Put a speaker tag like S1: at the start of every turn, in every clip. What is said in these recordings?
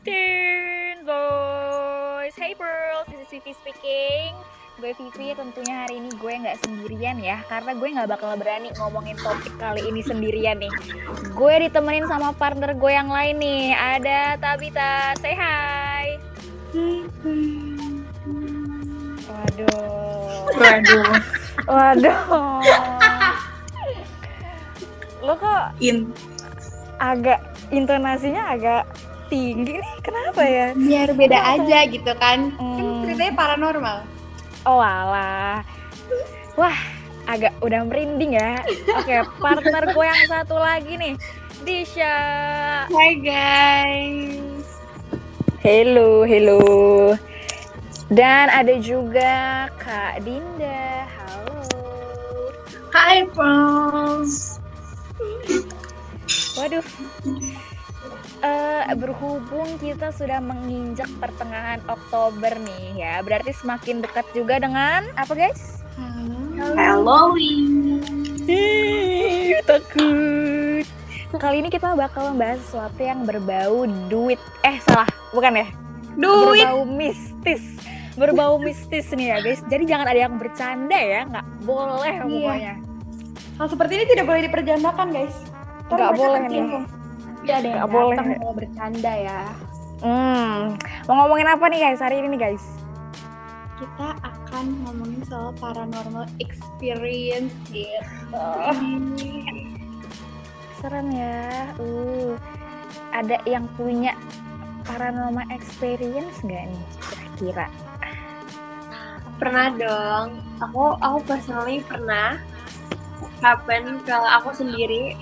S1: Teen Boys. Hey Pearls, this is Vivi speaking. Gue Vivi, tentunya hari ini gue nggak sendirian ya, karena gue nggak bakal berani ngomongin topik kali ini sendirian nih. Gue ditemenin sama partner gue yang lain nih, ada Tabita. Say hi. Waduh.
S2: Waduh.
S1: Waduh. Lo kok
S2: In.
S1: agak intonasinya agak tinggi nih kenapa ya
S2: Biar beda aja gitu kan. Kan
S1: Hmm.
S2: ceritanya paranormal.
S1: oh alah wah agak udah merinding ya oke partner gue yang satu lagi nih Disha
S2: Hai guys.
S1: hello hello dan ada juga Kak Dinda halo
S2: Hai Pros.
S1: waduh Eh, berhubung kita sudah menginjak pertengahan Oktober nih ya berarti semakin dekat juga dengan apa guys
S2: Halloween.
S1: Ih, takut. Kali ini kita bakal membahas sesuatu yang berbau duit. Eh, salah, bukan ya?
S2: Duit.
S1: Berbau mistis. Berbau mistis nih ya, guys. Jadi jangan ada yang bercanda ya, nggak boleh
S2: Iya.
S1: pokoknya.
S2: Hal seperti ini tidak boleh diperjandakan guys.
S1: Nggak boleh.
S3: Tidak ada yang
S1: Nggak boleh.
S3: datang mau bercanda ya.
S1: Hmm, mau ngomongin apa nih guys hari ini nih guys?
S2: Kita akan ngomongin soal paranormal experience gitu.
S1: Serem ya. Uh, ada yang punya paranormal experience nggak nih kira-kira?
S3: Pernah dong. Aku aku personally pernah happen ke aku sendiri.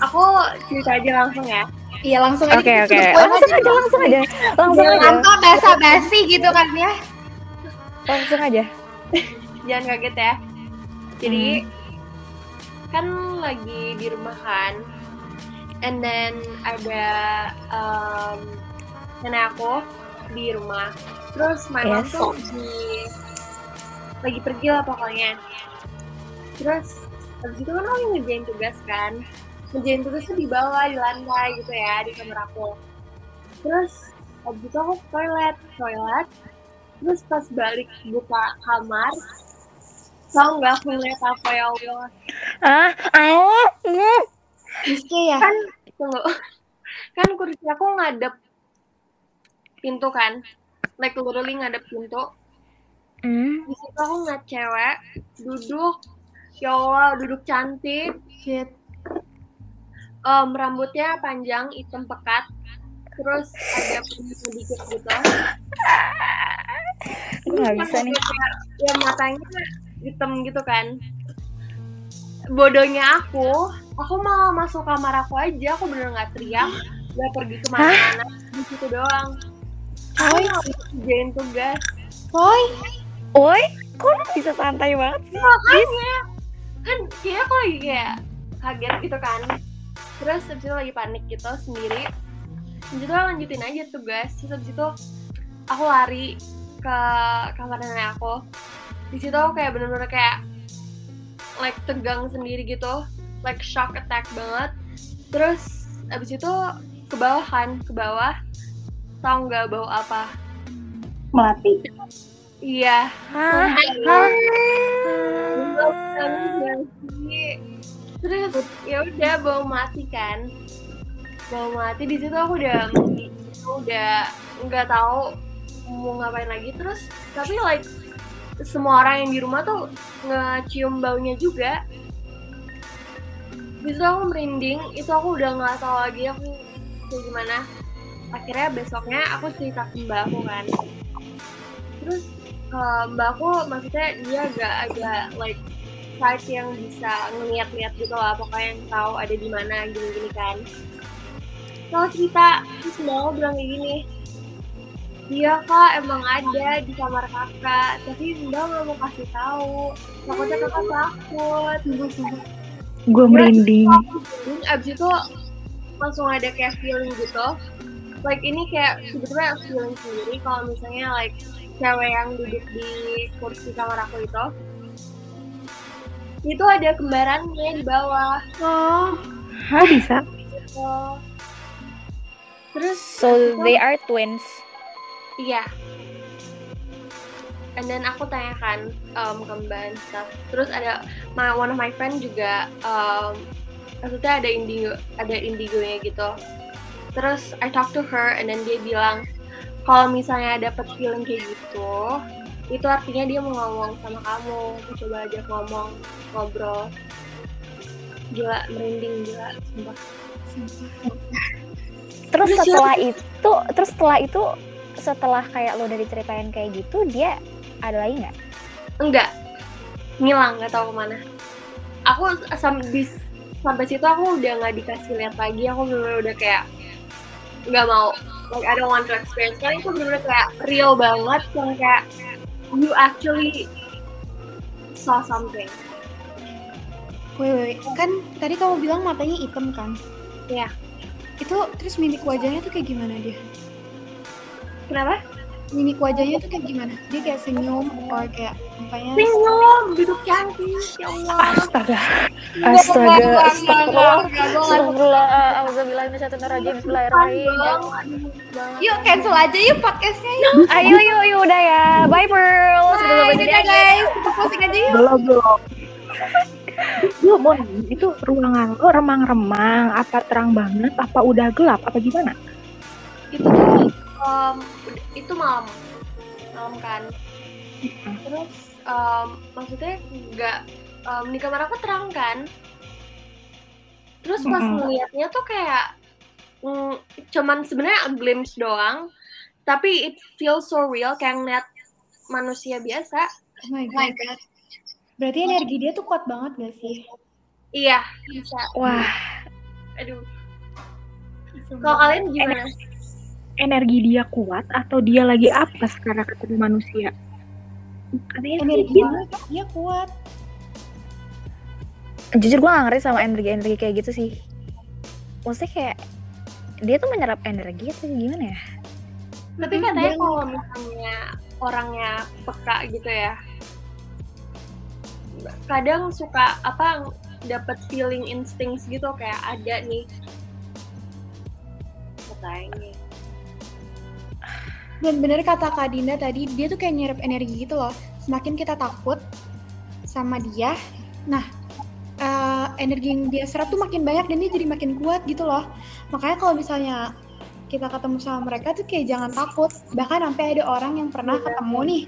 S3: Aku cerita aja langsung ya.
S2: Iya langsung aja.
S1: Oke
S2: kita
S1: oke,
S2: point
S1: langsung aja langsung aja, langsung aja,
S2: Jangan tuh basa-basi gitu kan ya.
S1: langsung aja.
S3: Jangan kaget ya. Jadi kan lagi di rumah kan. And then ada um, nenek aku di rumah. Terus my mom
S1: Yes.
S3: tuh lagi lagi pergi lah pokoknya. Terus habis itu kan aku ngerjain tugas kan. Ngerjain tugasnya di bawah, di lantai gitu ya, di kamar aku. Terus habis itu aku toilet, toilet. Terus pas balik buka kamar, tau nggak aku ngeliat apa ya Allah?
S1: Ah, ah.
S2: Rizky ya.
S3: Kan, tunggu. Kan kursi aku ngadep pintu kan. Like literally ngadep pintu.
S1: Hmm.
S3: Di situ aku ngeliat cewek duduk. Ya Allah, duduk cantik.
S2: Shit.
S3: Em, rambutnya panjang, hitam pekat. Terus ada penyusun dikit gitu.
S1: Nggak bisa nih.
S3: Kayak, Ya matanya hitam gitu kan. Bodohnya aku, aku mau masuk kamar aku aja, aku bener nggak teriak, nggak pergi ke mana-mana, di situ doang. Bisa kerjain tugas.
S2: Boy.
S1: Oi, kok lu bisa santai banget sih?
S3: Makanya, kan kayak aku lagi kayak kaget gitu kan. Terus habis itu lagi panik gitu sendiri. Habis itu lanjutin aja tugas. Terus habis itu aku lari ke kamar nenek aku. Di situ aku kayak bener-bener kayak like tegang sendiri gitu, like shock attack banget. Terus abis itu ke bawah kan, ke bawah. Tahu nggak bau apa?
S2: Mati.
S3: Iya.
S1: Hah?
S3: Terus ya udah bau mati kan. Bau mati di situ aku udah udah nggak tahu mau ngapain lagi. Terus tapi like semua orang yang di rumah tuh ngecium baunya juga. Di situ aku merinding. Itu aku udah nggak tahu lagi aku kayak gimana. Akhirnya besoknya aku cerita ke mbak aku kan. Terus eh, mbak aku maksudnya dia agak agak like type yang bisa ngeliat-liat gitu lah pokoknya yang tahu ada di mana gini-gini kan kalau cerita terus aku bilang kayak gini Iya kak, emang ada di kamar kakak, tapi Mbak nggak mau kasih tahu. Takutnya kakak takut.
S1: Gue merinding.
S3: Terus abis itu langsung ada kayak feeling gitu. Like ini kayak sebetulnya feeling sendiri kalau misalnya like cewek yang duduk di kursi kamar aku itu itu ada kembarannya di bawah.
S2: Oh.
S1: Hah bisa?
S3: Oh. Terus
S1: So they are twins.
S3: Iya. And then aku tanyakan um, ke Mbak and stuff. Terus ada my, one of my friend juga um, maksudnya ada indigo ada indigonya gitu. Terus I talk to her and then dia bilang kalau misalnya dapet feeling kayak gitu, itu artinya dia mau ngomong sama kamu. Coba aja ngomong, ngobrol. Gila, merinding gila, sumpah.
S1: Terus
S3: Terus
S1: setelah itu, terus setelah itu, setelah kayak lo udah diceritain kayak gitu, dia ada lagi nggak?
S3: Enggak. Ngilang, nggak tahu ke mana. Aku sampai sampai situ aku udah nggak dikasih lihat lagi. Aku bener udah kayak nggak mau. Like I don't want to experience. Karena itu bener kayak real banget. Yang kayak you actually saw something.
S2: Wait, wait, wait. kan tadi kamu bilang matanya hitam kan?
S3: Iya.
S2: Itu terus mimik wajahnya tuh kayak gimana dia?
S3: Kenapa?
S2: Mimik wajahnya tuh kayak gimana? Dia kayak senyum, or kayak mukanya
S3: Senyum, duduk cantik. Ya Allah.
S1: Astaga, astaga, astagfirullah,
S3: enggak,
S1: astagfirullah, auzubillahi minasyaitonirrajim, bismillahirrahmanirrahim.
S2: Yuk cancel aja yuk podcastnya yuk.
S1: Ayo, yuk, yuk, udah ya, bye pearls, kita
S2: Bye,
S1: aja.
S2: guys. Kita posting aja yuk.
S4: belum belum mau nanya, itu ruangan lo remang-remang, apa terang banget, apa udah gelap, apa gimana?
S3: itu um, itu malam malam kan terus um, maksudnya nggak um, di kamar aku terang kan. Terus pas
S4: Mm-mm.
S3: ngeliatnya tuh kayak mm, cuman sebenarnya a glimpse doang. Tapi it feels so real kayak ngeliat manusia biasa.
S2: Oh my god. Berarti energi dia tuh kuat banget gak sih?
S3: iya bisa.
S1: Wah,
S3: aduh. Kalau kalian gimana?
S4: Energi dia kuat atau dia lagi apa sekarang ketemu manusia? Katanya
S2: Energi dia, dia kuat.
S1: jujur gue gak ngerti sama energi-energi kayak gitu sih. Maksudnya kayak, dia tuh menyerap energi atau gimana ya?
S3: tapi katanya kalau misalnya orangnya peka gitu ya kadang suka apa dapat feeling instincts gitu kayak ada nih katanya
S2: Dan bener kata Kak Dinda tadi, dia tuh kayak nyerap energi gitu loh. Semakin kita takut sama dia, nah eh, energi yang dia serap tuh makin banyak dan dia jadi makin kuat gitu loh. Makanya kalau misalnya kita ketemu sama mereka tuh kayak jangan takut. Bahkan sampai ada orang yang pernah ketemu nih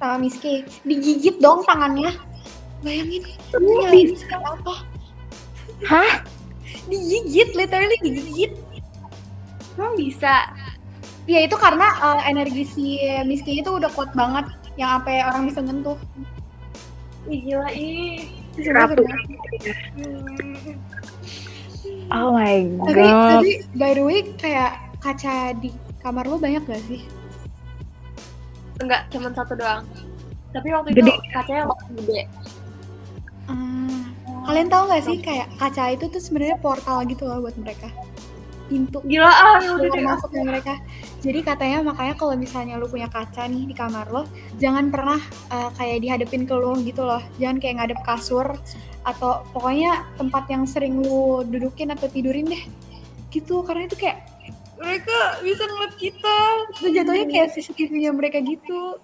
S2: sama Miski, digigit dong tangannya. Bayangin, sekarang apa?
S1: Hah?
S2: Digigit, literally digigit.
S3: emang bisa
S2: Ya itu karena eh, energi si Miski itu udah kuat banget yang sampai orang bisa nyentuh.
S3: Ih, gila ih
S4: Ratu.
S1: Oh my
S2: Tapi,
S1: god.
S2: tapi by the way kayak kaca di kamar lu banyak gak sih?
S3: enggak cuma satu doang tapi waktu
S4: Gede.
S3: itu kacanya gede
S2: Hmm, kalian tahu gak sih kayak kaca itu tuh sebenarnya portal gitu loh buat mereka. Pintu
S3: gila ah udah deh
S2: masuknya mereka. Jadi katanya makanya kalau misalnya lu punya kaca nih di kamar lo, jangan pernah eh, kayak dihadapin ke lu gitu loh. Jangan kayak ngadep kasur atau pokoknya tempat yang sering lu dudukin atau tidurin deh. Gitu karena itu kayak mereka bisa ngeliat kita. Itu jatuhnya kayak CCTV-nya mereka gitu.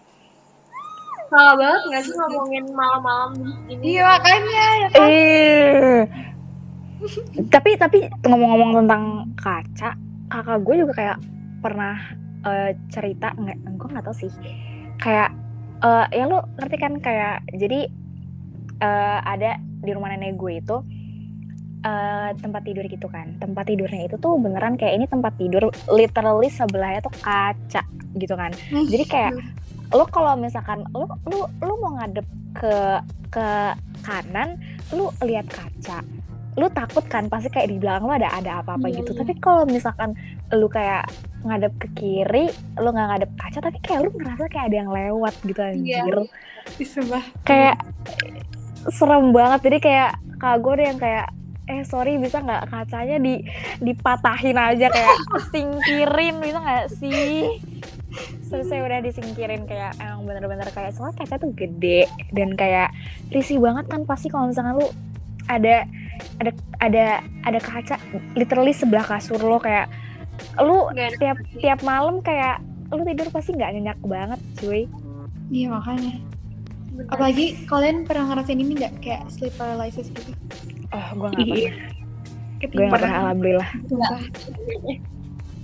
S3: salah banget nggak sih ngomongin malam-malam gini
S2: Iya makanya ya kan.
S1: Eh. Tapi tapi ngomong-ngomong tentang kaca, kakak gue juga kayak pernah eh, cerita nggak, gue nggak tahu sih. Kayak eh, ya lu ngerti kan kayak jadi eh, ada di rumah nenek gue itu eh, tempat tidur gitu kan. Tempat tidurnya itu tuh beneran kayak ini tempat tidur literally sebelahnya tuh kaca gitu kan. Jadi kayak lu kalau misalkan lu lu lu mau ngadep ke ke kanan lu lihat kaca lu takut kan pasti kayak di belakang lu ada ada apa-apa
S2: Iya,
S1: gitu
S2: iya.
S1: tapi kalau misalkan lu kayak ngadep ke kiri lu nggak ngadep kaca tapi kayak lu ngerasa kayak ada yang lewat gitu
S3: Iya.
S1: anjir
S2: Disembah.
S1: kayak serem banget jadi kayak kak gue ada yang kayak eh sorry bisa nggak kacanya di dipatahin aja kayak singkirin bisa nggak sih selesai udah disingkirin kayak emang bener-bener kayak soalnya kaca tuh gede dan kayak risih banget kan pasti kalau misalnya lu ada ada ada ada kaca literally sebelah kasur lo kayak lu tiap tiap malam kayak lu tidur pasti nggak nyenyak banget cuy
S2: Iya makanya.
S3: Bener.
S2: Apalagi kalian pernah ngerasain ini nggak kayak sleep paralysis gitu?
S1: oh gue nggak
S4: Iya.
S1: pernah gue nggak pernah alhamdulillah.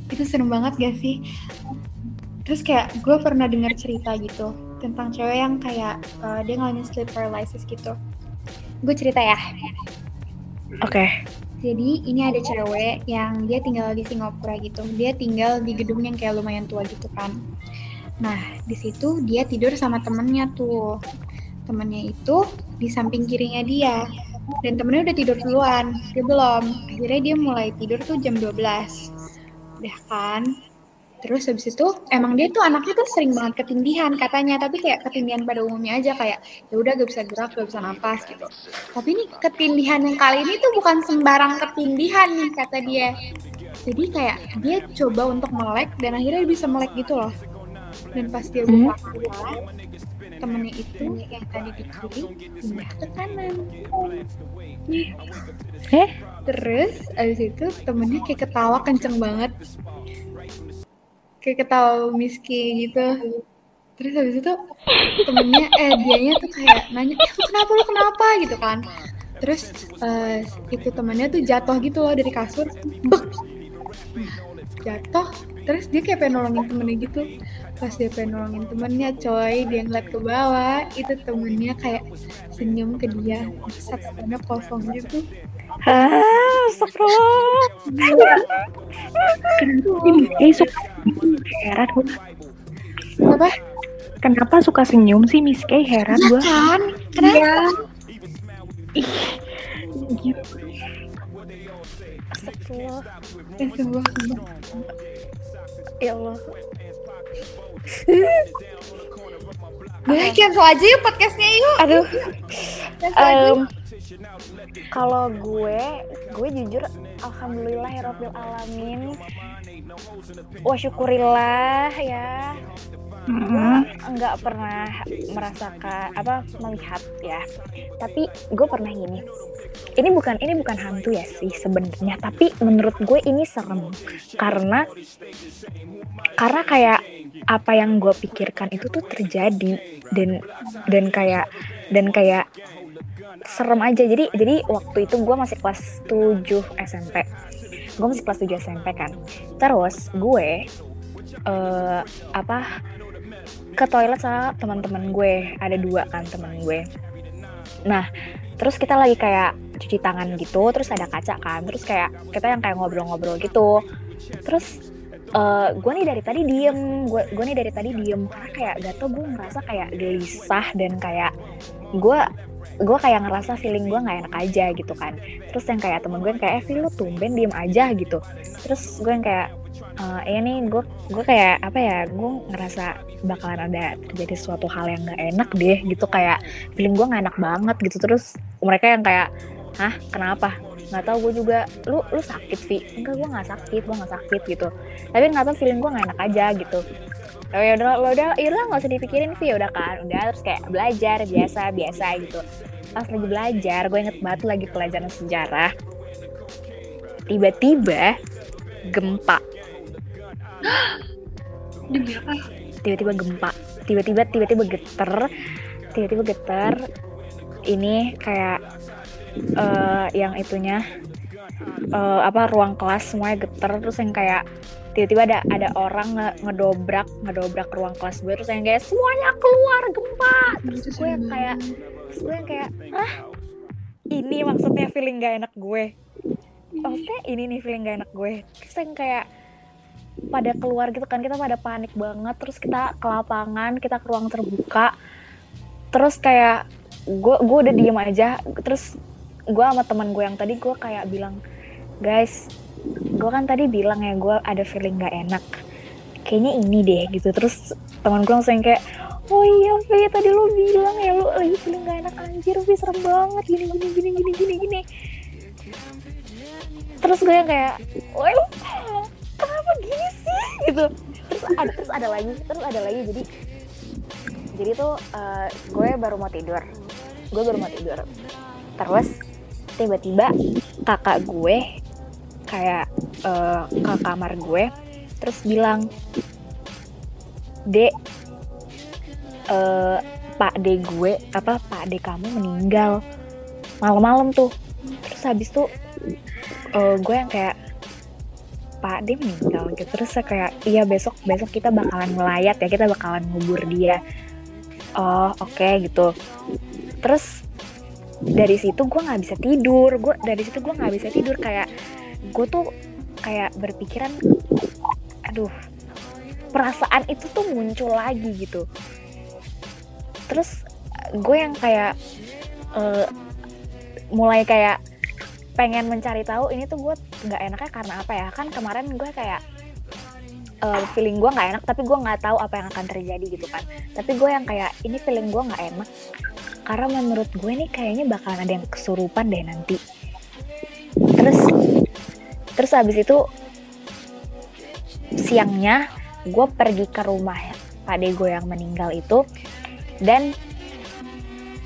S2: Itu serem banget gak sih? Terus kayak gue pernah dengar cerita gitu tentang cewek yang kayak uh, dia ngalamin sleep paralysis gitu. Gue cerita ya.
S1: Oke
S2: Jadi ini ada cewek yang dia tinggal di Singapura gitu. Dia tinggal di gedung yang kayak lumayan tua gitu kan. Nah di situ dia tidur sama temennya tuh. Temennya itu di samping kirinya dia. Dan temennya udah tidur duluan. Dia belum. Akhirnya dia mulai tidur tuh jam 12. Udah kan. Terus habis itu emang dia tuh anaknya tuh sering banget ketindihan katanya, tapi kayak ketindihan pada umumnya aja kayak ya udah gak bisa gerak, gak bisa napas gitu. Tapi ini ketindihan yang kali ini tuh bukan sembarang ketindihan nih kata dia. Jadi kayak dia coba untuk melek dan akhirnya dia bisa melek gitu loh. Dan pas dia
S1: Hmm.
S2: buka mata, temennya itu yang tadi di kiri pindah ke kanan.
S1: Eh?
S2: Terus abis itu temennya kayak ketawa kenceng banget. Kayak ketawa miski gitu. Terus habis itu temennya eh dianya tuh kayak nanya, lu kenapa lu kenapa gitu kan. Terus eh, itu temennya tuh jatuh gitu loh dari kasur, bek. Jatuh, terus dia kayak pengen nolongin temennya gitu. Pas dia pengen nolongin temennya, coy, dia ngeliat ke bawah, itu temennya kayak senyum ke dia, temennya kosong gitu.
S1: Ah astagfirullah
S4: Kenapa sih Miss Kay suka senyum? Heran gue.
S2: Apa?
S4: Kenapa suka senyum sih Miss Kay? Heran gue.
S2: kan? Kenapa?
S4: Gitu.
S1: astagfirullah
S2: Eh, sumpah, sumpah.
S1: ya Allah
S2: Udah, cancel aja yuk podcastnya yuk.
S1: aduh kalau gue gue jujur alhamdulillah ya Rabbil alamin wah syukurillah ya.
S4: Mm-mm.
S1: nggak pernah merasakan apa melihat ya. Tapi gue pernah gini. Ini bukan ini bukan hantu ya sih sebenarnya. Tapi menurut gue ini serem. Karena karena kayak apa yang gue pikirkan itu tuh terjadi. Dan dan kayak dan kayak serem aja. Jadi jadi waktu itu gue masih kelas 7 SMP gue masih kelas 7 SMP kan. Terus gue eh apa ke toilet sama teman-teman gue. Ada dua kan teman gue. Nah terus kita lagi kayak cuci tangan gitu terus ada kaca kan terus kayak kita yang kayak ngobrol-ngobrol gitu. Terus eh gue nih dari tadi diem gue gue nih dari tadi diem. Karena kayak gak tau gue ngerasa kayak gelisah dan kayak gue gue kayak ngerasa feeling gue nggak enak aja gitu kan. Terus yang kayak temen gue yang kayak eh Vin, lu tumben diem aja gitu. Terus gue yang kayak eh iya nih gue gue kayak apa ya gue ngerasa bakalan ada terjadi suatu hal yang nggak enak deh gitu. Kayak feeling gue nggak enak banget gitu. Terus mereka yang kayak hah kenapa? Nggak tahu gue juga lu lu sakit Vi? Enggak gue nggak sakit gue nggak sakit gitu. Tapi nggak tahu feeling gue nggak enak aja gitu oh ya udah lo udah ya udah nggak usah dipikirin Vi udah kan. Udah terus kayak belajar biasa biasa gitu. Pas lagi belajar gue inget banget lagi pelajaran sejarah. Tiba-tiba gempa.
S3: Demi apa?
S1: tiba-tiba gempa. Tiba-tiba tiba-tiba geter. Tiba-tiba geter. Ini kayak eh yang itunya eh, apa ruang kelas semuanya geter. Terus yang kayak tiba-tiba ada ada orang nge- ngedobrak ngedobrak ruang kelas gue terus yang kayak semuanya keluar gempa! Terus gue yang kayak terus gue yang kayak ah ini maksudnya feeling gak enak gue. Maksudnya ini nih feeling gak enak gue. Terus yang kayak pada keluar gitu kan kita pada panik banget. Terus kita ke lapangan kita ke ruang terbuka. Terus kayak gue gue udah diem aja. Terus gue sama teman gue yang tadi gue kayak bilang guys gue kan tadi bilang ya gue ada feeling gak enak. Kayaknya ini deh gitu. Terus teman gue langsung kayak oh iya Vi tadi lu bilang ya lu lagi feeling gak enak. Anjir Vi serem banget. Gini gini gini gini gini gini. Terus gue yang kayak lu kenapa gini sih? Gitu. Terus ada terus ada lagi terus ada lagi. Jadi jadi tuh eh, gue baru mau tidur. Gue baru mau tidur. Terus tiba-tiba kakak gue kayak eh, ke kamar gue terus bilang dek eh, pak de gue apa pak de kamu meninggal malam-malam tuh. Terus habis tuh eh, gue yang kayak pak de meninggal gitu. Terus saya kayak iya besok besok kita bakalan ngelayat ya kita bakalan ngubur dia. Oh oke gitu. Terus dari situ gue nggak bisa tidur. Gue dari situ gue nggak bisa tidur. Kayak gue tuh kayak berpikiran aduh perasaan itu tuh muncul lagi gitu. Terus gue yang kayak eh, mulai kayak pengen mencari tahu ini tuh gue nggak enaknya karena apa ya? Kan kemarin gue kayak eh, feeling gue nggak enak tapi gue nggak tahu apa yang akan terjadi gitu kan. Tapi gue yang kayak ini feeling gue nggak enak karena menurut gue nih kayaknya bakalan ada yang kesurupan deh nanti. Terus terus habis itu siangnya gue pergi ke rumah pade gue yang meninggal itu. Dan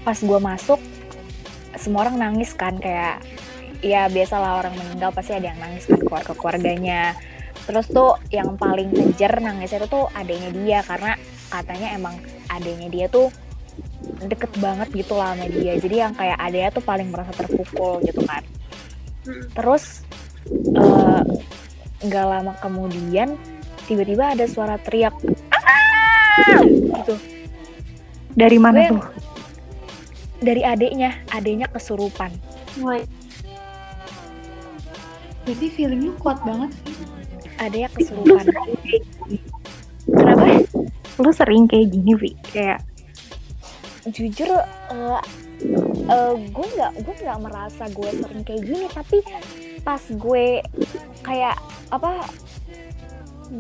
S1: pas gue masuk semua orang nangis kan kayak ya biasalah orang meninggal pasti ada yang nangis kan keluarga keluarganya. Terus tuh yang paling kejer nangis itu tuh adanya dia karena katanya emang adanya dia tuh deket banget gitu lah sama dia. Jadi yang kayak adanya tuh paling merasa terpukul gitu kan.
S3: Hmm.
S1: terus eh, nggak lama kemudian tiba-tiba ada suara teriak gitu
S4: Dari mana
S1: Gue-
S4: tuh?
S1: dari adiknya adiknya kesurupan
S2: Berarti feeling lu kuat banget.
S1: adiknya kesurupan kenapa
S4: Lu sering kayak gini, Vi. Kayak
S1: jujur eh eh, gue nggak gue nggak merasa gue sering kayak gini tapi pas gue kayak apa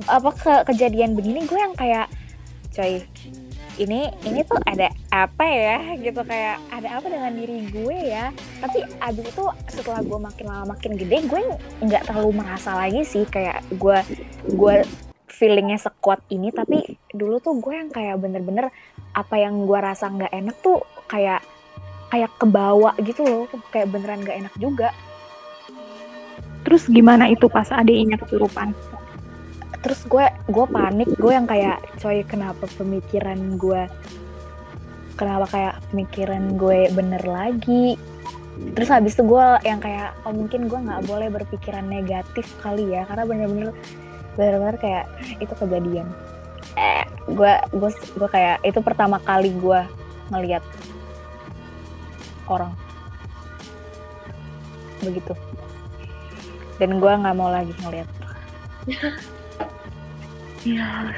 S1: apa ke kejadian begini gue yang kayak coy ini ini tuh ada apa ya? Gitu kayak ada apa dengan diri gue ya? Tapi abis itu setelah gue makin lama makin gede gue nggak terlalu merasa lagi sih kayak gue gue feelingnya sekuat ini. Tapi dulu tuh gue yang kayak bener-bener apa yang gue rasa nggak enak tuh kayak kayak kebawa gitu loh. Kayak beneran nggak enak juga
S4: terus gimana itu pas adiknya kesurupan?
S1: terus gue gue panik gue yang kayak coy kenapa pemikiran gue kenapa kayak pemikiran gue bener lagi? Terus habis itu gue yang kayak oh mungkin gue nggak boleh berpikiran negatif kali ya karena bener-bener bener-bener kayak itu kejadian. Eh gue gue gue kayak itu pertama kali gue ngelihat orang. Begitu dan gue nggak mau lagi ngelihat
S4: Ya,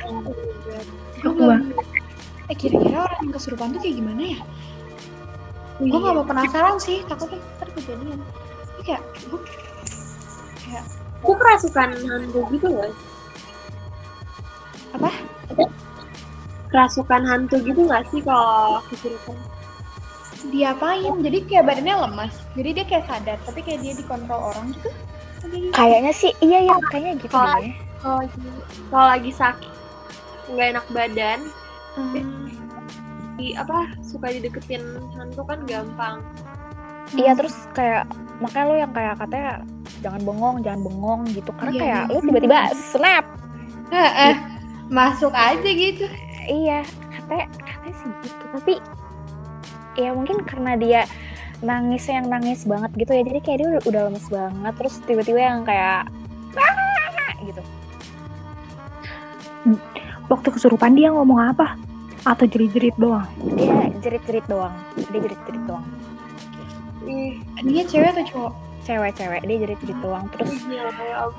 S2: Gue belum. Eh kira-kira orang yang kesurupan tuh kayak gimana ya? Gue gak mau penasaran sih, takutnya ntar kejadian. Ini kayak gue
S3: Aku kerasukan hantu gitu guys.
S2: Apa?
S3: Kerasukan hantu gitu nggak sih kalau kesurupan?
S2: diapain? Jadi kayak badannya lemas. Jadi dia kayak sadar, tapi kayak dia dikontrol orang gitu. Kayak.
S1: Kayaknya sih iya ya kayaknya gitu
S3: Kalau-
S1: deh.
S3: Kalau lagi, kalau lagi sakit nggak enak badan,
S2: Hmm.
S3: di apa suka dideketin hantu kan gampang.
S1: Iya terus kayak makanya lo yang kayak katanya jangan bengong jangan bengong gitu karena
S2: Iya,
S1: kayak
S2: iya.
S1: lo tiba-tiba snap
S2: Heeh. Masuk aja gitu.
S1: iya katanya katanya sih gitu tapi ya mungkin karena dia nangisnya yang nangis banget gitu ya jadi kayak dia udah, udah lemes banget terus tiba-tiba yang kayak "Ah!" gitu
S4: waktu kesurupan dia ngomong apa? Atau jerit-jerit doang?
S1: dia jerit-jerit doang dia jerit-jerit doang
S3: Ih,
S2: Dia cewek atau cowok?
S1: cewek-cewek dia jerit-jerit doang terus
S3: ya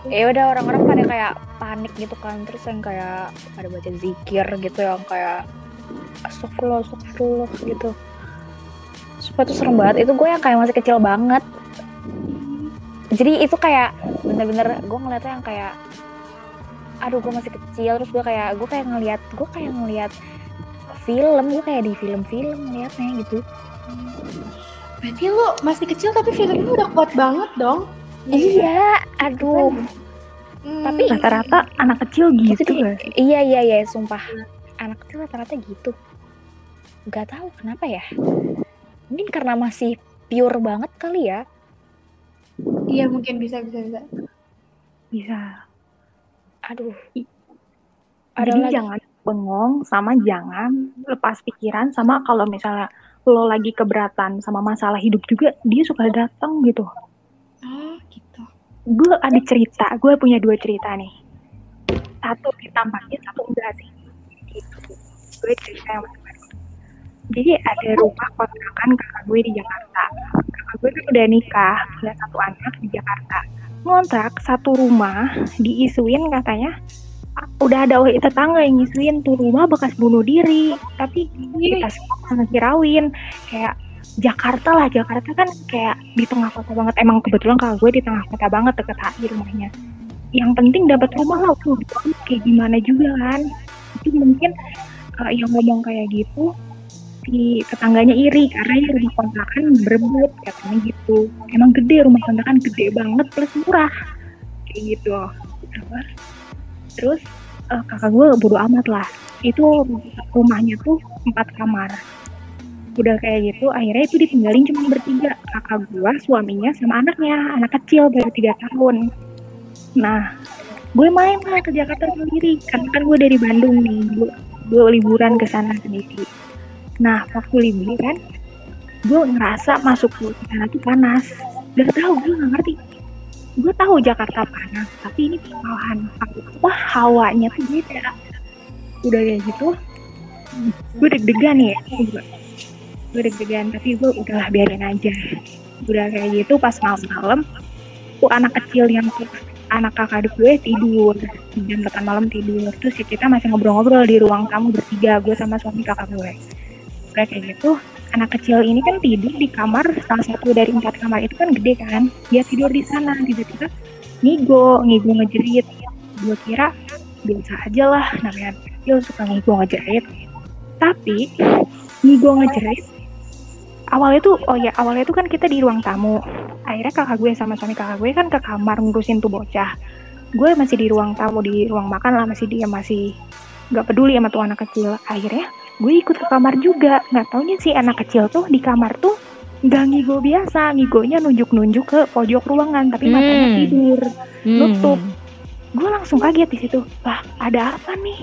S1: ya udah orang-orang pada kayak panik gitu kan terus yang kayak pada baca zikir gitu yang kayak astagfirullah astagfirullah gitu supaya tuh serem banget itu gue yang kayak masih kecil banget jadi itu kayak bener-bener gue ngeliatnya yang kayak aduh gue masih kecil terus gue kayak gue kayak ngeliat gue kayak ngeliat film gue kayak di film-film ngeliatnya gitu
S2: Berarti lu masih kecil tapi film lu udah kuat banget dong.
S1: iya aduh
S2: Hmm.
S1: Tapi-
S4: Rata-rata anak kecil gitu sih?
S1: Iya iya iya, sumpah. Anak kecil rata-rata gitu. Gak tahu kenapa ya. Mungkin karena masih pure banget kali ya.
S2: Iya mungkin bisa bisa bisa.
S4: Bisa.
S1: Aduh.
S4: Ada Jadi lagi. jangan bengong sama jangan lepas pikiran sama kalau misalnya lo lagi keberatan sama masalah hidup juga dia suka datang gitu.
S2: Oh gitu.
S4: Gue ada cerita, gue punya dua cerita nih. Satu ditampakin, satu enggak sih. Gitu. Gue cerita yang jadi ada rumah kontrakan kakak gue di Jakarta. Kakak gue kan udah nikah, punya satu anak di Jakarta. Ngontrak satu rumah, diisuin katanya udah ada tetangga yang ngisuin tuh rumah bekas bunuh diri. Tapi kita semua ngekirawin kayak Jakarta lah Jakarta kan kayak di tengah kota banget. Emang kebetulan kalau gue di tengah kota banget deket HI rumahnya. Yang penting dapat rumah lah tuh kayak gimana juga kan. Itu mungkin uh, yang ngomong kayak gitu si tetangganya iri karena ya rumah kontrakan berebut katanya gitu. Emang gede rumah kontrakan gede banget plus murah. Kayak gitu. Apa? Terus uh, kakak gue bodo amat lah. Itu rumahnya tuh empat kamar. Udah kayak gitu akhirnya itu ditinggalin cuma bertiga. Kakak gue suaminya sama anaknya. Anak kecil baru tiga tahun. Nah gue main lah ke Jakarta sendiri. Karena kan gue dari Bandung nih. Gue, gue liburan ke sana sendiri Nah, waktu liburan, gue ngerasa masuk ke sana tuh panas. Gak tau, gue gak ngerti. Gue tahu Jakarta panas, tapi ini malahan wah hawanya tuh beda. Udah kayak gitu, gue deg-degan ya. Gue deg-degan, tapi gue udahlah biarin aja. Udah kayak gitu pas malam-malam, tuh anak kecil yang anak kakak gue tidur jam 8 malam tidur terus ya kita masih ngobrol-ngobrol di ruang tamu bertiga gue sama suami kakak gue udah kayak gitu anak kecil ini kan tidur di kamar salah satu dari empat kamar itu kan gede kan? Dia tidur di sana tiba-tiba ngigo ngigo ngejerit. Gue kira biasa aja lah namanya kecil suka ngigo ngejerit. Tapi ngigo ngejerit awalnya tuh oh ya awalnya tuh kan kita di ruang tamu. Akhirnya kakak gue sama suami kakak gue kan ke kamar ngurusin tuh bocah. Gue masih di ruang tamu di ruang makan lah masih dia masih nggak peduli sama tuh anak kecil. Akhirnya gue ikut ke kamar juga. Nggak taunya si anak kecil tuh di kamar tuh nggak ngigo biasa. Ngigonya nunjuk-nunjuk ke pojok ruangan tapi matanya hmm. tidur hmm. nutup. Gue langsung kaget di situ. Lah ada apa nih?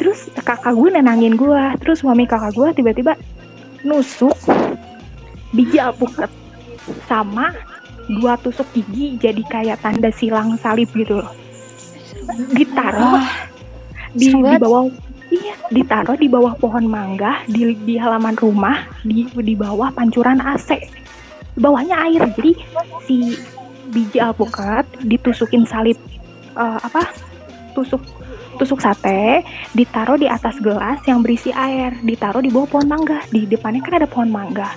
S4: Terus kakak gue nenangin gue. Terus suami kakak gue tiba-tiba nusuk biji alpukat sama dua tusuk gigi jadi kayak tanda silang salib gitu loh. Ditaruh di, di bawah Iya, ditaruh di bawah pohon mangga di, di halaman rumah di di bawah pancuran AC. Bawahnya air. Jadi si biji alpukat ditusukin salib uh, apa? Tusuk tusuk sate ditaruh di atas gelas yang berisi air, ditaruh di bawah pohon mangga. Di depannya kan ada pohon mangga.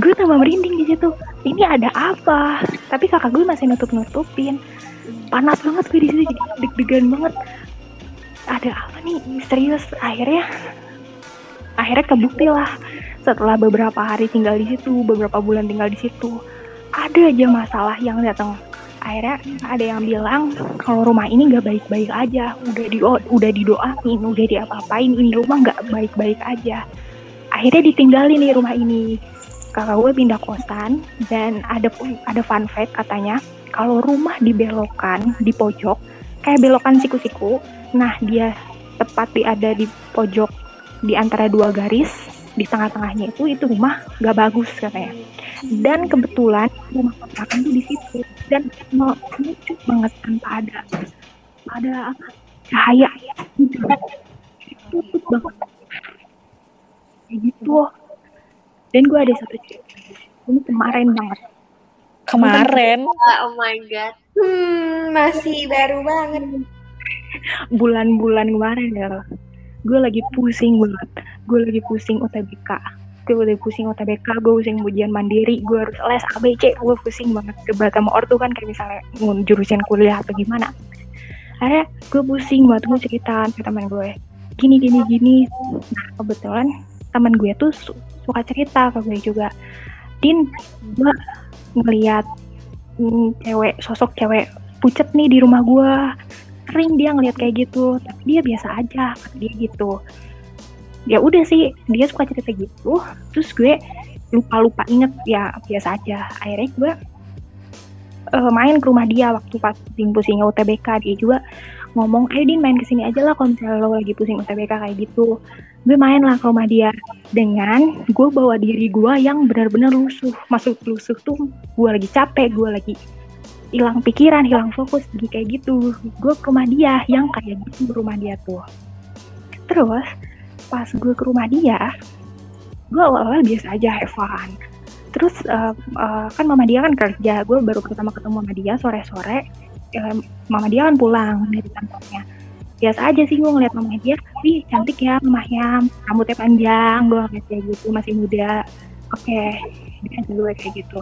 S4: Gue tambah merinding di situ. Ini ada apa? Tapi kakak gue masih nutup-nutupin. Panas banget gue di situ jadi deg-degan banget ada apa nih? Misterius akhirnya akhirnya kebukti lah. Setelah beberapa hari tinggal di situ beberapa bulan tinggal di situ ada aja masalah yang datang. Akhirnya ada yang bilang kalau rumah ini nggak baik-baik aja. Udah di udah didoain udah diapa-apain. Ini rumah nggak baik-baik aja. Akhirnya ditinggalin nih rumah ini. Kakak gue pindah kosan dan ada ada fun fact katanya kalau rumah dibelokkan di pojok kayak belokan siku-siku Nah, dia tepat di ada di pojok di antara dua garis di tengah-tengahnya itu itu rumah gak bagus katanya. Dan kebetulan rumah kontrakan tuh di situ. Dan lucu banget tanpa ada ada apa cahaya. Tutup banget. Kayak gitu. Dan gue ada satu cerita ini kemarin banget.
S1: Kemarin?
S3: Oh my god.
S2: Hmm masih baru banget
S4: bulan-bulan kemarin ya. Gue lagi pusing banget. Gue lagi pusing UTBK gue udah pusing UTBK gue pusing ujian mandiri gue harus les ABC gue pusing banget debat sama ortu kan kayak misalnya jurusan kuliah atau gimana. Akhirnya gue pusing banget gue cerita ke teman gue gini gini gini. Nah kebetulan teman gue tuh su suka cerita ke gue juga. Din gue ngeliat mm, cewek sosok cewek pucet nih di rumah gue sering dia ngeliat kayak gitu. Tapi dia biasa aja kata dia gitu. Ya udah sih dia suka cerita gitu. Terus gue lupa lupa inget ya biasa aja. Akhirnya gue eh, main ke rumah dia waktu pas pusing-pusingnya UTBK dia juga ngomong ayo Din main ke sini aja lah kalau misalnya lo lagi pusing UTBK kayak gitu. Gue main lah ke rumah dia. Dengan gue bawa diri gue yang benar-benar lusuh. Masuk lusuh tuh gue lagi capek gue lagi hilang pikiran hilang fokus jadi kayak gitu. Gue ke rumah dia yang kayak gitu ke rumah dia tuh. Terus pas gue ke rumah dia gue awal-awal biasa aja have fun. Terus uh, uh, kan mama dia kan kerja gue baru pertama ketemu sama dia sore-sore uh, mama dia kan pulang dari kantornya. Biasa aja sih gue ngeliat mama dia wih cantik ya mamahnya rambutnya panjang gue ngeliat kayak gitu masih muda. Oke okay. gue kayak gitu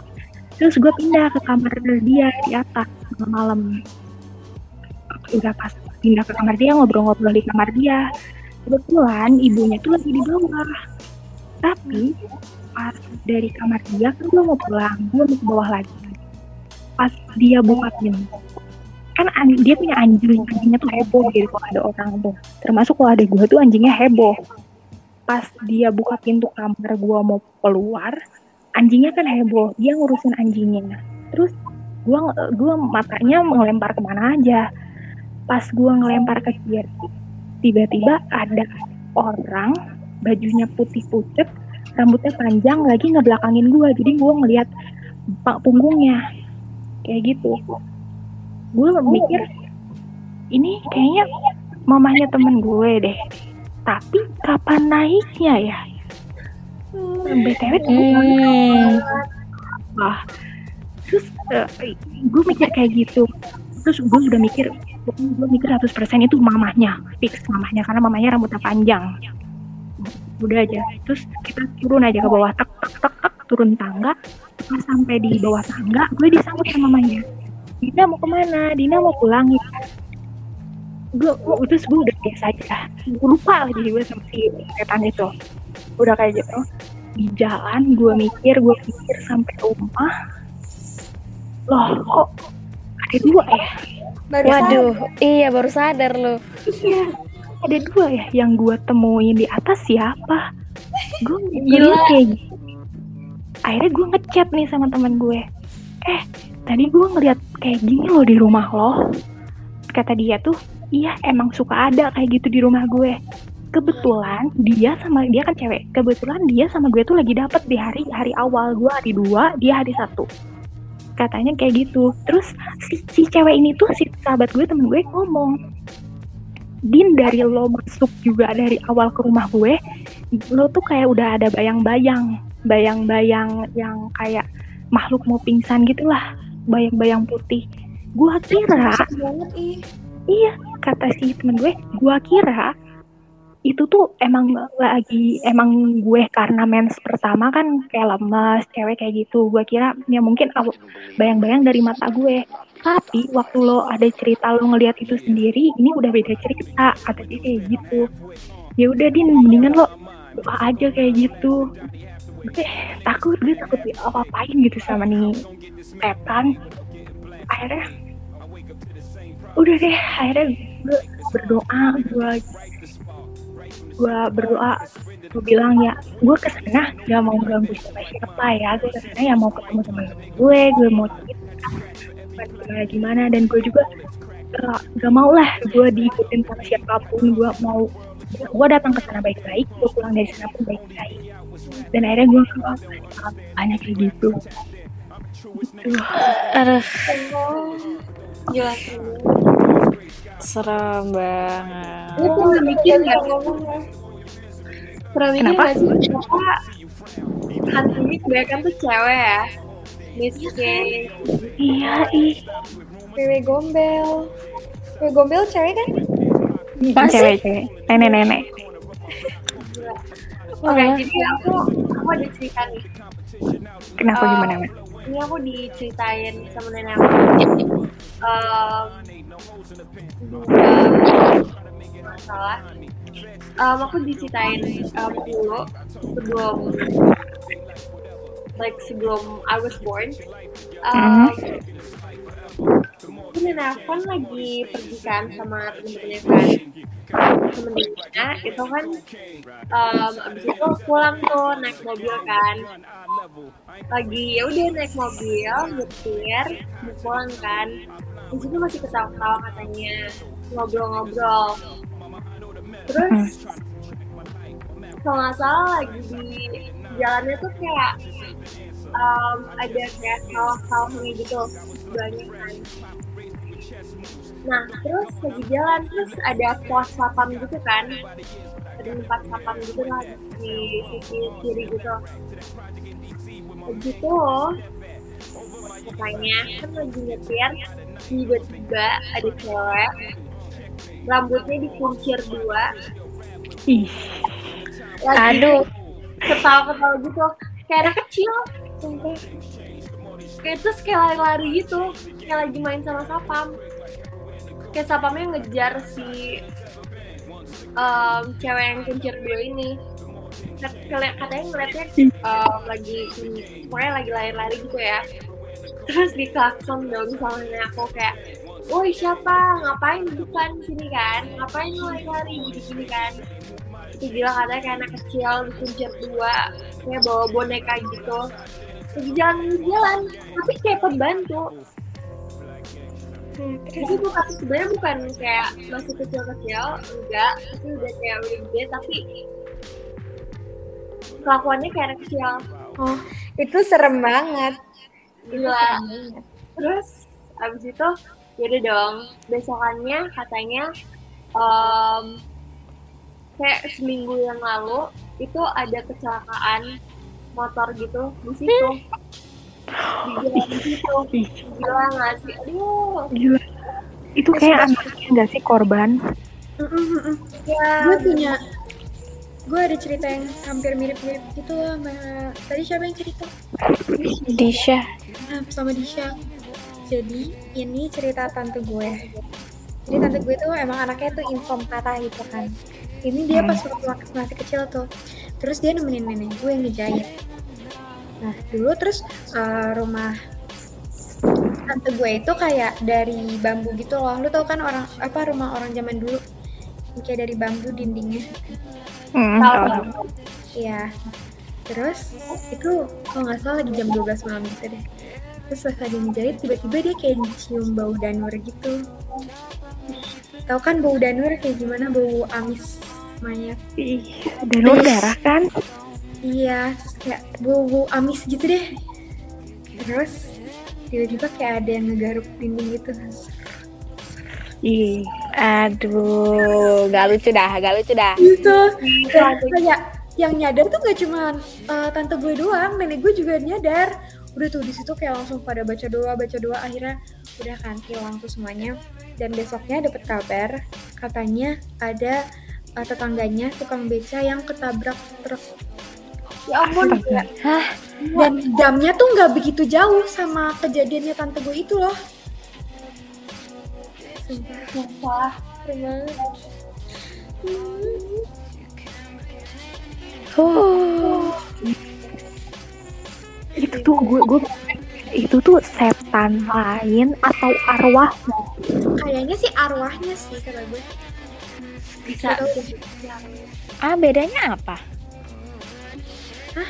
S4: terus gue pindah ke kamar dia di atas malam. Udah pas pindah ke kamar dia ngobrol-ngobrol di kamar dia. Kebetulan ibunya tuh lagi di bawah. Tapi pas dari kamar dia kan gue mau pulang gue mau ke bawah lagi. Pas dia buka pintu kan dia punya anjing anjingnya tuh heboh gitu kalau ada orang tuh. Termasuk kalau ada gue tuh anjingnya heboh. Pas dia buka pintu kamar gue mau keluar anjingnya kan heboh dia ngurusin anjingnya. Terus gue gua matanya ngelempar ke mana aja. Pas gue ngelempar ke kiri tiba-tiba ada orang bajunya putih pucet rambutnya panjang lagi ngebelakangin gue jadi gue ngeliat punggungnya. Kayak gitu. Gue mikir ini kayaknya mamanya temen gue deh. Tapi kapan naiknya ya btw hmm. wah. Terus uh, gue mikir kayak gitu. Terus gue udah mikir gue mikir 100% itu mamahnya fix mamahnya karena mamahnya rambutnya panjang. Udah aja. Terus kita turun aja ke bawah tek tek tek tek turun tangga. Pas sampai di bawah tangga gue disambut sama mamanya Dina mau ke mana? Dina mau pulang. Gitu gue terus gue udah biasa aja. Gue lupa lagi gue sama si setan itu udah kayak gitu. Di jalan gue mikir gue pikir sampai rumah. Loh kok ada dua ya?
S1: Baru waduh sadar. iya baru sadar lo
S4: iya. Ada dua ya yang gue temuin di atas siapa? Gue gila. kayak gitu. akhirnya gue ngechat nih sama teman gue. Eh tadi gue ngeliat kayak gini loh di rumah lo. Kata dia tuh iya emang suka ada kayak gitu di rumah gue kebetulan dia sama dia kan cewek. Kebetulan dia sama gue tuh lagi dapet di hari hari awal gue hari dua dia hari satu. Katanya kayak gitu. Terus si, si cewek ini tuh si sahabat gue temen gue ngomong Din dari lo masuk juga dari awal ke rumah gue lo tuh kayak udah ada bayang-bayang bayang-bayang yang kayak makhluk mau pingsan gitulah bayang-bayang putih. Gue kira iya kata si temen gue gue kira itu tuh emang lagi emang gue karena mens pertama kan kayak lemes cewek kayak gitu. Gue kira ya mungkin bayang-bayang dari mata gue. Tapi waktu lo ada cerita lo ngelihat itu sendiri ini udah beda cerita. Kata dia kayak gitu. Ya udah din mendingan lo doa aja kayak gitu. Gue takut gue takut apa apain gitu sama nih setan. Akhirnya udah deh akhirnya gue berdoa gue gue berdoa gue bilang ya gue ke sana gak mau ganggu siapa siapa ya gue ke sana ya mau ketemu teman gue gue mau cerita gimana gimana. Dan gue juga uh, gak mau lah gue diikutin sama siapa pun. Gue mau gue datang ke sana baik-baik gue pulang dari sana pun baik-baik. Dan akhirnya gue keluar banyak kayak gitu.
S1: Gitu. aduh Serem banget.
S3: Lu pernah mikir nggak? Pernah mikir nggak sih kenapa hantunya kebanyakan tuh cewek ya? Miss K.
S4: Iya, ih.
S2: Wewe gombel. Wewe gombel cewek kan?
S4: Pas cewek, cewek. Nenek-nenek.
S3: Oke, okay, jadi aku aku ada cerita nih.
S4: Kenapa uh, gimana, Mbak?
S3: Ini aku diceritain sama nenek aku. Um, masalah. Um, aku diceritain um, dulu sebelum like sebelum I was born. Um, ini nelfon lagi pergi kan sama temen-temennya kan. Temennya itu kan um, abis itu pulang tuh naik mobil kan. Lagi ya udah naik mobil nyetir pulang kan di situ masih ketawa-ketawa katanya ngobrol-ngobrol. Terus kalau nggak salah lagi di jalannya tuh kayak um, ada kayak sawah-sawahnya gitu banyak kan. Nah terus lagi jalan terus ada pos sapam gitu kan. Ada tempat sapam gitu lah di sisi kiri gitu. Begitu katanya kan lagi nyetir tiba-tiba ada cewek rambutnya dikuncir dua.
S4: Ih,
S3: lagi
S1: Aduh,
S3: ketawa-ketawa gitu. Kayak anak kecil sumpah. Kayak terus kayak lari-lari gitu kayak lagi main sama sapam. Kayak sapamnya ngejar si em, cewek yang kencir dua ini. Katanya ngeliatnya em, lagi pokoknya lagi lari-lari gitu ya terus di klakson dong misalnya aku kayak Woi siapa? Ngapain di depan sini kan? Ngapain lu lari-lari di sini kan? Itu gila katanya kayak anak kecil dikuncir dua kayak bawa boneka gitu lagi jalan-jalan tapi kayak pembantu jadi bukan sebenarnya bukan kayak masih kecil-kecil enggak tapi udah kayak udah gede tapi kelakuannya kayak anak kecil
S2: Oh, itu serem banget.
S3: Gila terus abis itu yaudah dong. Besokannya katanya em, kayak seminggu yang lalu itu ada kecelakaan motor gitu di situ. Di jalan situ. Gila nggak sih? Aduh.
S4: Gila. Itu kayak anaknya nggak sih korban?
S3: ya
S2: Gue punya, gue ada cerita yang hampir mirip-mirip gitu loh sama tadi siapa yang cerita?
S1: Disha.
S2: Nah, sama Disha. Jadi ini cerita tante gue. Jadi tante gue tuh emang anaknya tuh inform kata gitu kan. Ini dia pas waktu masih kecil tuh. Terus dia nemenin nenek gue yang ngejahit. Nah dulu terus eh, rumah tante gue itu kayak dari bambu gitu loh. Lu tau kan orang apa rumah orang zaman dulu kayak dari bambu dindingnya.
S4: Hmm.
S2: Iya. Terus itu kalau nggak salah lagi jam 12 malam gitu deh. Terus pas lagi ngejahit tiba-tiba dia kayak cium bau danur gitu. Tahu kan bau danur kayak gimana bau amis mayat.
S4: Ih, dan darah kan?
S2: Iya, terus kayak bau-bau amis gitu deh. Terus tiba-tiba kayak ada yang ngegaruk dinding gitu.
S4: Ih,
S1: Aduh, gak lucu dah, gak lucu dah.
S2: Gitu. Dan kayak yang nyadar tuh gak cuma eh, tante gue doang, nenek gue juga nyadar. Udah tuh di situ kayak langsung pada baca doa, baca doa akhirnya udah kan hilang tuh semuanya. Dan besoknya dapet kabar katanya ada eh, tetangganya tukang beca yang ketabrak truk
S3: ya ampun
S4: astaga.
S2: dan jamnya tuh nggak begitu jauh sama kejadiannya tante gue itu loh. Sumpah,
S3: sumpah.
S1: Huh.
S4: itu tuh gue gue itu tuh setan lain atau arwah
S2: Kayaknya sih arwahnya sih kata gue.
S3: bisa
S1: Ah, bedanya apa?
S2: Hah?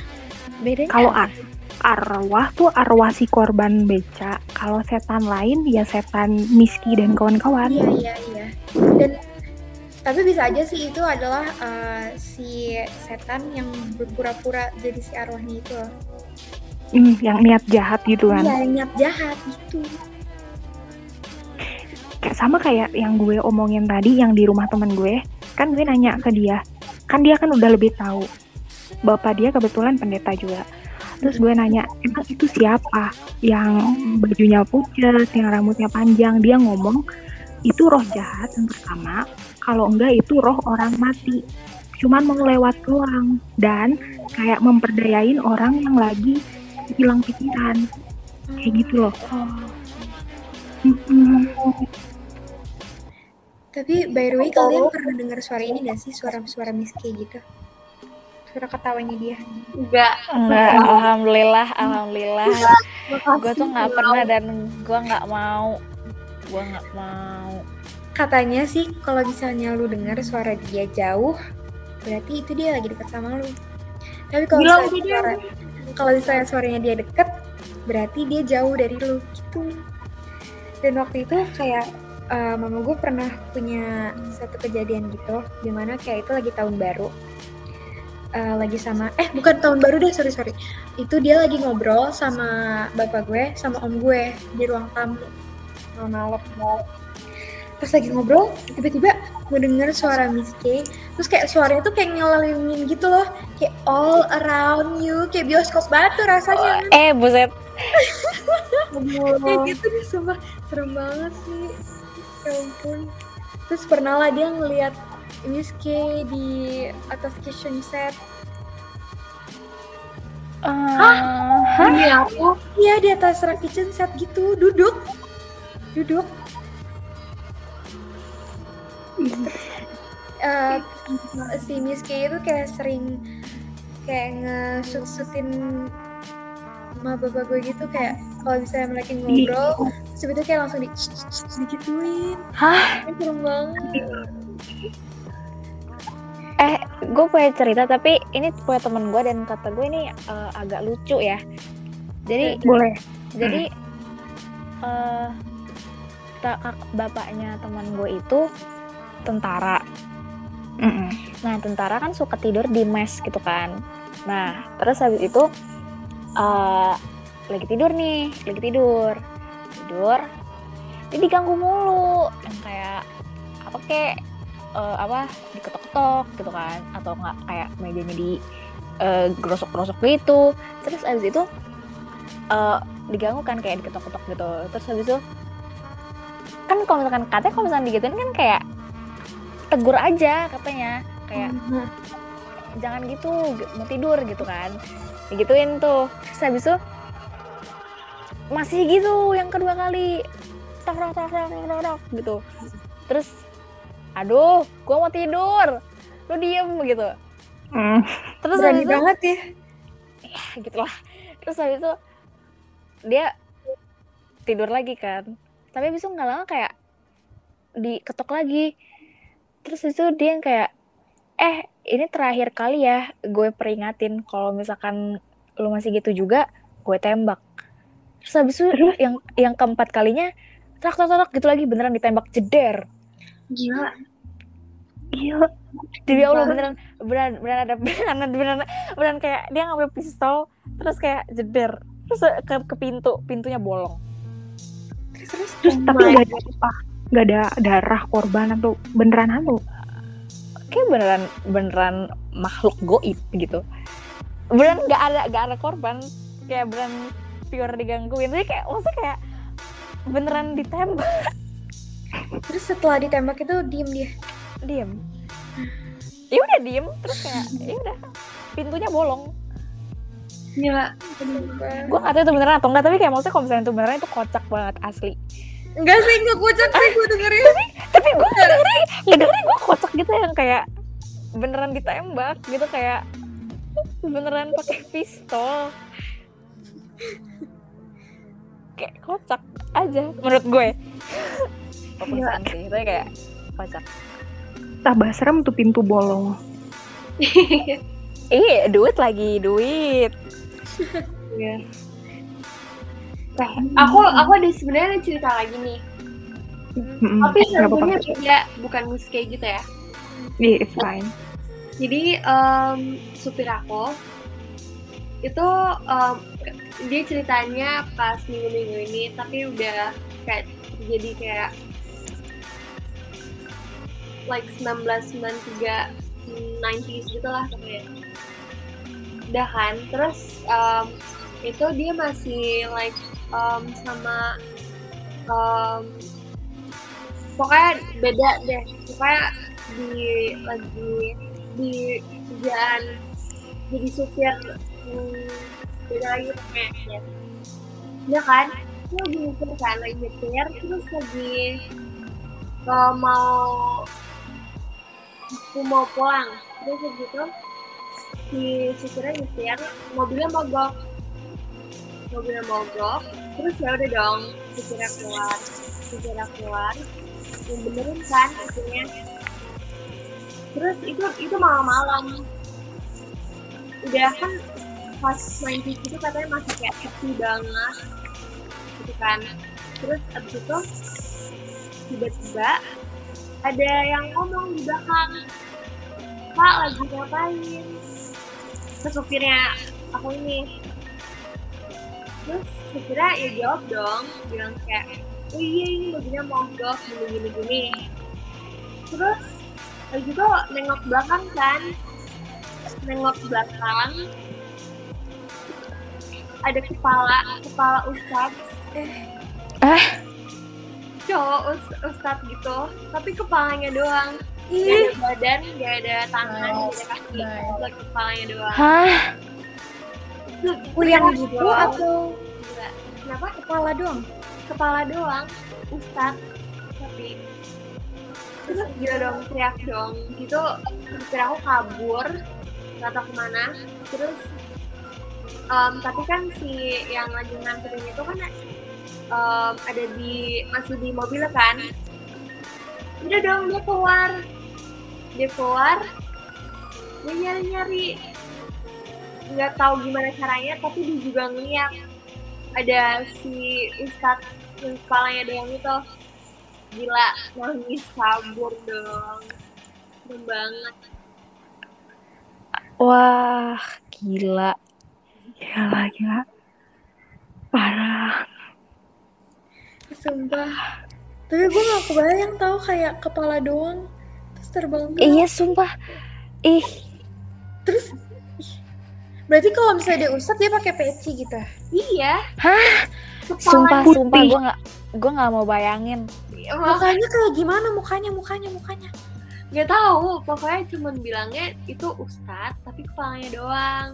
S1: Bedanya
S4: kalau
S1: apa?
S4: Ar- arwah tuh arwah si korban beca. Kalau setan lain ya setan miski dan kawan-kawan.
S2: Iya iya iya. Dan tapi bisa aja sih itu adalah eh, si setan yang berpura-pura jadi si arwahnya itu loh.
S4: Hmm, yang niat jahat gitu kan?
S2: Iya, niat jahat gitu.
S4: Sama kayak yang gue omongin tadi yang di rumah temen gue. Kan gue nanya ke dia. Kan dia kan udah lebih tahu. Bapak dia kebetulan pendeta juga terus gue nanya emang itu siapa yang bajunya pucat yang rambutnya panjang? Dia ngomong itu roh jahat yang pertama. Kalau enggak itu roh orang mati. Cuman mau lewat doang. Dan kayak memperdayain orang yang lagi hilang pikiran. Kayak gitu loh. Mm-mm.
S2: Tapi by the way kalian pernah dengar suara ini gak sih? Suara-suara miski gitu? Suara ketawanya dia.
S3: enggak
S1: Enggak, alhamdulillah, alhamdulillah. Gue tuh nggak pernah dan gue nggak mau. gue nggak mau
S2: Katanya sih kalau misalnya lu dengar suara dia jauh, berarti itu dia lagi dekat sama lu. Tapi kalau misalnya suara, kalau misalnya suaranya dia deket, berarti dia jauh dari lu gitu. Dan waktu itu kayak eh, mama gue pernah punya satu kejadian gitu, di mana kayak itu lagi tahun baru. Eh, lagi sama eh bukan tahun baru deh sorry sorry. Itu dia lagi ngobrol sama bapak gue sama om gue di ruang tamu. Malam pas lagi ngobrol tiba-tiba gue denger suara Miss K terus kayak suaranya tuh kayak ngelilingin gitu loh. Kayak all around you kayak bioskop batu rasanya.
S1: Eh buset.
S2: Kayak gitu deh sumpah. Serem banget sih. Ya ampun. Terus pernah lah dia ngeliat Miss K di atas kitchen set
S1: Hah?
S3: Ini aku
S2: iya di atas rak kitchen set gitu. Duduk. Duduk. Eh, si Miss K itu kayak sering kayak ngesut-sutin sama bapak gue gitu kayak kalau misalnya mereka ngobrol sebetulnya kayak langsung di digituin.
S1: Hah?
S2: Ini serem banget
S1: Eh, gue punya cerita tapi ini punya temen gue dan kata gue ini eh, agak lucu ya. Jadi,
S4: Boleh.
S1: jadi eh ta- kak- bapaknya teman gue itu tentara.
S4: Mm-mm.
S1: Nah, tentara kan suka tidur di mes gitu kan. Nah, terus habis itu eh lagi tidur nih, lagi tidur. Tidur. Dia diganggu mulu. Yang kayak apa kek eh, apa diketok-ketok gitu kan. Atau enggak kayak mejanya di eh, gerosok-gerosok gitu. Terus habis itu eh diganggu kan kayak diketok-ketok gitu. Terus habis itu kan kalau misalkan katanya kalau misalkan digituin kan kayak tegur aja katanya. Kayak jangan gitu mau tidur gitu kan. Digituin tuh. Terus habis itu masih gitu yang kedua kali. Tok tok tok tok tok, tok, tok, gitu. Terus aduh gua mau tidur. Lu diem gitu.
S4: Mm.
S1: terus
S2: berani
S1: habis itu
S2: banget ya.
S1: Ya gitu lah terus habis itu dia tidur lagi kan. Tapi habis itu nggak lama kayak diketok lagi. Terus habis itu dia yang kayak eh ini terakhir kali ya gue peringatin kalau misalkan lu masih gitu juga gue tembak. Terus habis itu yang yang keempat kalinya tak tak tak gitu lagi beneran ditembak jeder
S3: gila.
S4: Gila.
S1: Demi Allah beneran beneran beneran ada beneran beneran beneran kayak dia ngambil pistol terus kayak jeder terus ke, ke pintu pintunya bolong
S2: terus terus
S4: Terus
S3: Oh
S4: tapi nggak ada apa? Nggak ada darah korban atau beneran hantu?
S1: kayak beneran beneran makhluk goib gitu beneran nggak ada nggak ada korban kayak beneran pure digangguin jadi kayak maksudnya kayak beneran ditembak
S2: terus setelah ditembak itu diem dia.
S1: Diem. Ya udah diem terus kayak ya udah. Pintunya bolong.
S3: Gila.
S1: gue nggak tahu itu beneran atau enggak tapi kayak maksudnya kalau misalnya itu beneran itu kocak banget asli.
S2: Enggak sih enggak kocak sih gue dengerin.
S1: Tapi gue dengerin. Dengerin gue kocak gitu yang kayak beneran ditembak gitu kayak beneran pakai pistol. Kayak kocak aja menurut gue Walaupun serem sih tapi kayak kocak
S4: Tambah serem tuh pintu bolong.
S1: iya duit lagi duit
S3: Aku aku ada sebenarnya cerita lagi nih.
S4: Mm-mm.
S3: Tapi sebenarnya beda, bukan mus kayak gitu ya.
S4: Iya, it's fine.
S3: Jadi em, supir aku itu em, dia ceritanya pas minggu-minggu ini, tapi udah kayak jadi kayak like 1993 90s gitu lah pokoknya. Udah kan, terus em, itu dia masih like em, sama em, pokoknya beda deh pokoknya di lagi di kerjaan jadi supir hmm, beda lagi pokoknya ya. ya kan dia lagi nyetir kan lagi nyetir terus lagi uh, mau aku mau pulang. Terus gitu si supirnya nyetir mobilnya mogok. Mobilnya mogok. Terus ya udah dong supirnya keluar. Segera keluar. Yang benerin kan akhirnya terus itu itu malam-malam. Udah kan pas main TV itu katanya masih kayak happy banget. Gitu kan. Terus abis itu tiba-tiba ada yang ngomong di belakang pak lagi ngapain? Ke supirnya aku ini. Terus supirnya ya jawab dong bilang kayak oh iya ini bajunya mogok gini gini gini terus habis itu nengok belakang kan. Nengok belakang. Ada kepala kepala ustadz
S1: Ah.
S3: cowok us- ustadz gitu. Tapi kepalanya doang Gak ada badan, gak ada tangan, gak ada kaki, cuma kepalanya doang.
S1: Hah?
S2: Kuyang gitu
S3: Doang.
S2: atau
S3: Gila. Kenapa?
S2: kepala doang?
S3: Kepala doang, ustadz. Tapi terus dia dong teriak dong gitu supir aku kabur nggak tahu ke mana terus em, tapi kan si yang lagi nganterin itu kan em, ada di masih di mobil kan udah dong dia keluar dia keluar dia nyari nyari nggak tahu gimana caranya tapi dia juga ngeliat ada si ustadz yang kepalanya doang itu gila nangis kabur dong serem banget
S1: Wah, gila.
S4: Gila, gila. Parah.
S2: Sumpah. Tapi gue gak kebayang tau kayak kepala doang. Terus terbang doang.
S1: Iya, sumpah. Ih,
S2: Terus ih, berarti kalau misalnya dia ustadz dia pakai peci gitu.
S3: iya
S1: Hah?
S3: kepalanya
S1: sumpah,
S4: putih.
S1: sumpah gue nggak gue nggak mau bayangin.
S2: Mukanya kayak gimana mukanya mukanya mukanya.
S3: nggak tahu pokoknya cuman bilangnya itu ustadz tapi kepalanya doang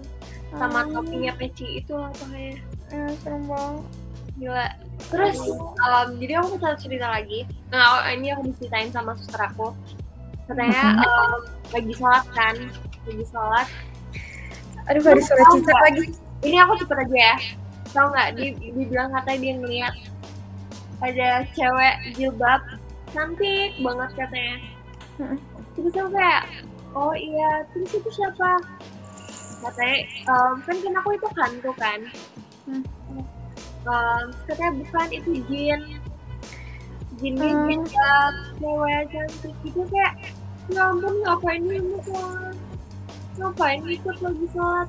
S3: sama
S2: Oh.
S3: topinya peci itu lah pokoknya
S2: Eh, serem banget.
S3: Gila. Terus em, jadi aku mau satu cerita lagi. Nah ini aku diceritain sama suster aku. Katanya em, lagi sholat kan? Lagi sholat.
S2: Aduh disuruh
S3: Tahu
S2: cinta lagi.
S3: ini aku cepet aja ya. Tau nggak? Di dibilang katanya dia ngeliat ada cewek jilbab cantik banget katanya. Terus aku kayak oh iya. Terus itu siapa? Katanya em, kan kan aku itu hantu kan.
S2: Hmm.
S3: Em, terus katanya bukan itu jin jin
S2: Hmm.
S3: jilbab cewek cantik gitu kayak ya ampun ngapain ini sholat ngapain ikut lagi sholat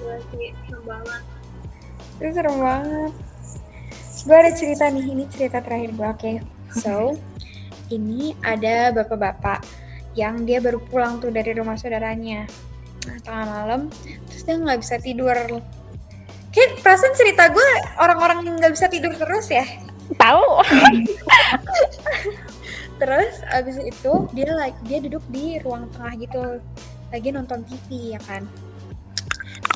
S3: Gila sih, serem banget
S2: Itu serem banget. Gue ada cerita nih, ini cerita terakhir gue, oke. So, ini ada bapak-bapak yang dia baru pulang tuh dari rumah saudaranya. Nah, tengah malam, terus dia nggak bisa tidur. Kayak perasaan cerita gue orang-orang yang nggak bisa tidur terus ya.
S1: Tahu?
S2: Terus abis itu dia like dia duduk di ruang tengah gitu, lagi nonton TV ya kan.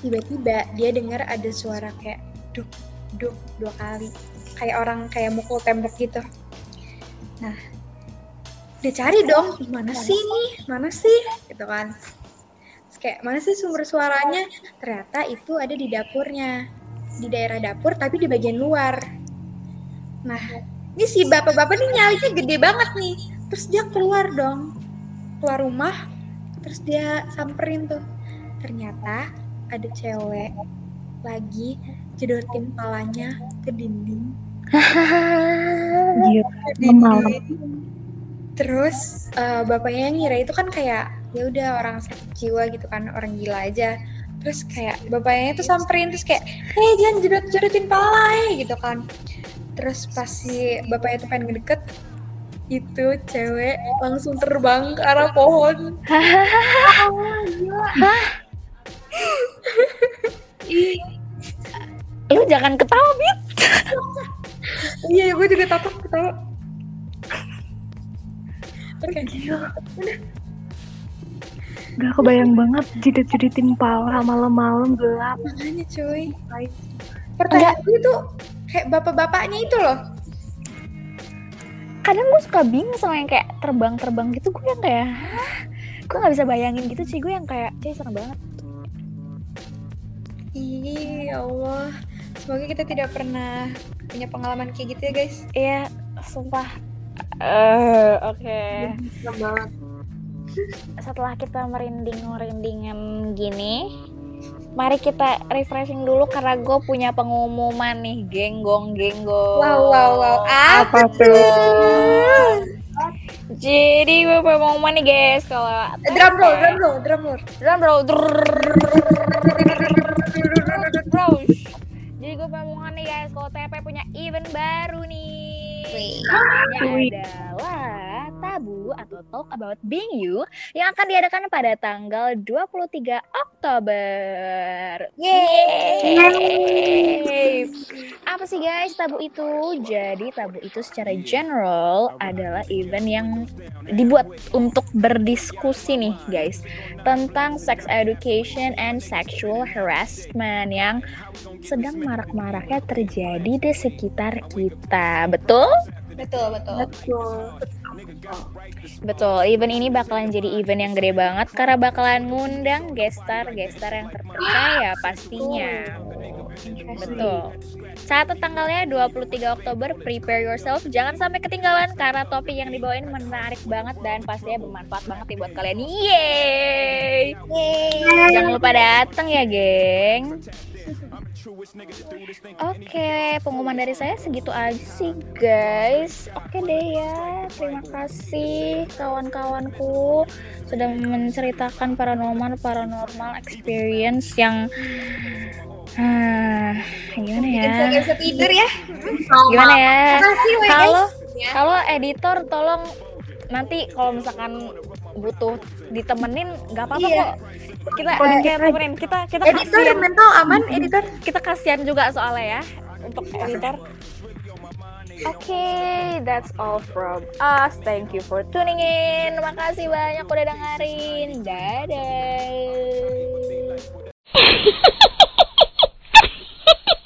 S2: Tiba-tiba dia dengar ada suara kayak duk duk dua kali, kayak orang kayak mukul tembok gitu. Nah, dia cari dong, mana sih nih, mana sih, gitu kan. Kayak mana sih sumber suaranya? Ternyata itu ada di dapurnya, di daerah dapur tapi di bagian luar. Nah, ini si bapak-bapak nih nyalinya gede banget nih terus dia keluar dong keluar rumah terus dia samperin tuh ternyata ada cewek lagi jedotin palanya ke dinding dinding. terus eh, bapaknya yang ngira itu kan kayak ya udah orang sakit jiwa gitu kan orang gila aja. Terus kayak bapaknya itu samperin terus kayak hei jangan jedot jedotin pala eh," gitu kan. Terus pas si bapaknya itu pengen ngedeket itu cewek langsung terbang ke arah pohon.
S3: Oh gila ih
S1: Lu jangan ketawa, Bit.
S2: iya gue juga takut ketawa. Oke
S4: Gak kebayang banget jidat-jidatin pala malam-malam gelap.
S2: makanya cuy pertanyaan gue tuh kayak bapak-bapaknya itu loh
S1: Kadang gue suka bingung sama yang kayak terbang-terbang gitu. Gue yang kayak, hah? Gue gak bisa bayangin gitu sih. Gue yang kayak, cuy serem banget.
S2: Iya, ya Allah. Semoga kita tidak pernah punya pengalaman kayak gitu ya guys.
S1: Iya, sumpah. Eh, oke.
S3: Serem banget.
S1: Setelah kita merinding-merindingan gini, mari kita refreshing dulu karena gue punya pengumuman nih, genggong genggong.
S2: Wow wow wow. Apa,
S1: Jadi gue punya pengumuman nih guys, kalau
S2: Drum roll, drum roll, drum roll.
S1: drum roll. Bro. Jadi gue punya pengumuman nih guys, kalau TP punya event baru nih. Namanya
S4: Wih.
S1: adalah Tabu atau Talk About Being You yang akan diadakan pada tanggal 23 Oktober. Yeay! Apa sih guys Tabu itu? Jadi Tabu itu secara general adalah event yang dibuat untuk berdiskusi nih guys tentang sex education and sexual harassment yang sedang marak-maraknya terjadi di sekitar kita. Betul?
S2: Betul betul.
S3: Betul.
S1: Betul, event ini bakalan jadi event yang gede banget karena bakalan ngundang gestar-gestar yang terpercaya pastinya. Betul. Catat tanggalnya 23 Oktober, prepare yourself. Jangan sampai ketinggalan karena topik yang dibawain menarik banget dan pastinya bermanfaat banget nih buat kalian. Yeay! Jangan lupa datang ya, geng. Oke, pengumuman dari saya segitu aja sih, guys. Oke deh ya. Terima kasih kawan-kawanku sudah menceritakan paranormal paranormal experience yang ah, gimana ya?
S2: Bisa nggak bisa tidur ya.
S1: Gimana ya?
S2: Ya.
S1: Kalau
S2: Ya.
S1: kalau editor tolong nanti kalau misalkan butuh ditemenin nggak apa-apa
S2: iya.
S1: kok kita
S4: eh,
S1: kita temenin kita kita kasihan.
S2: mental aman editor
S1: kita kasihan juga soalnya ya untuk editor okay, that's all from us. Thank you for tuning in. Makasih banyak udah dengerin. Dadah.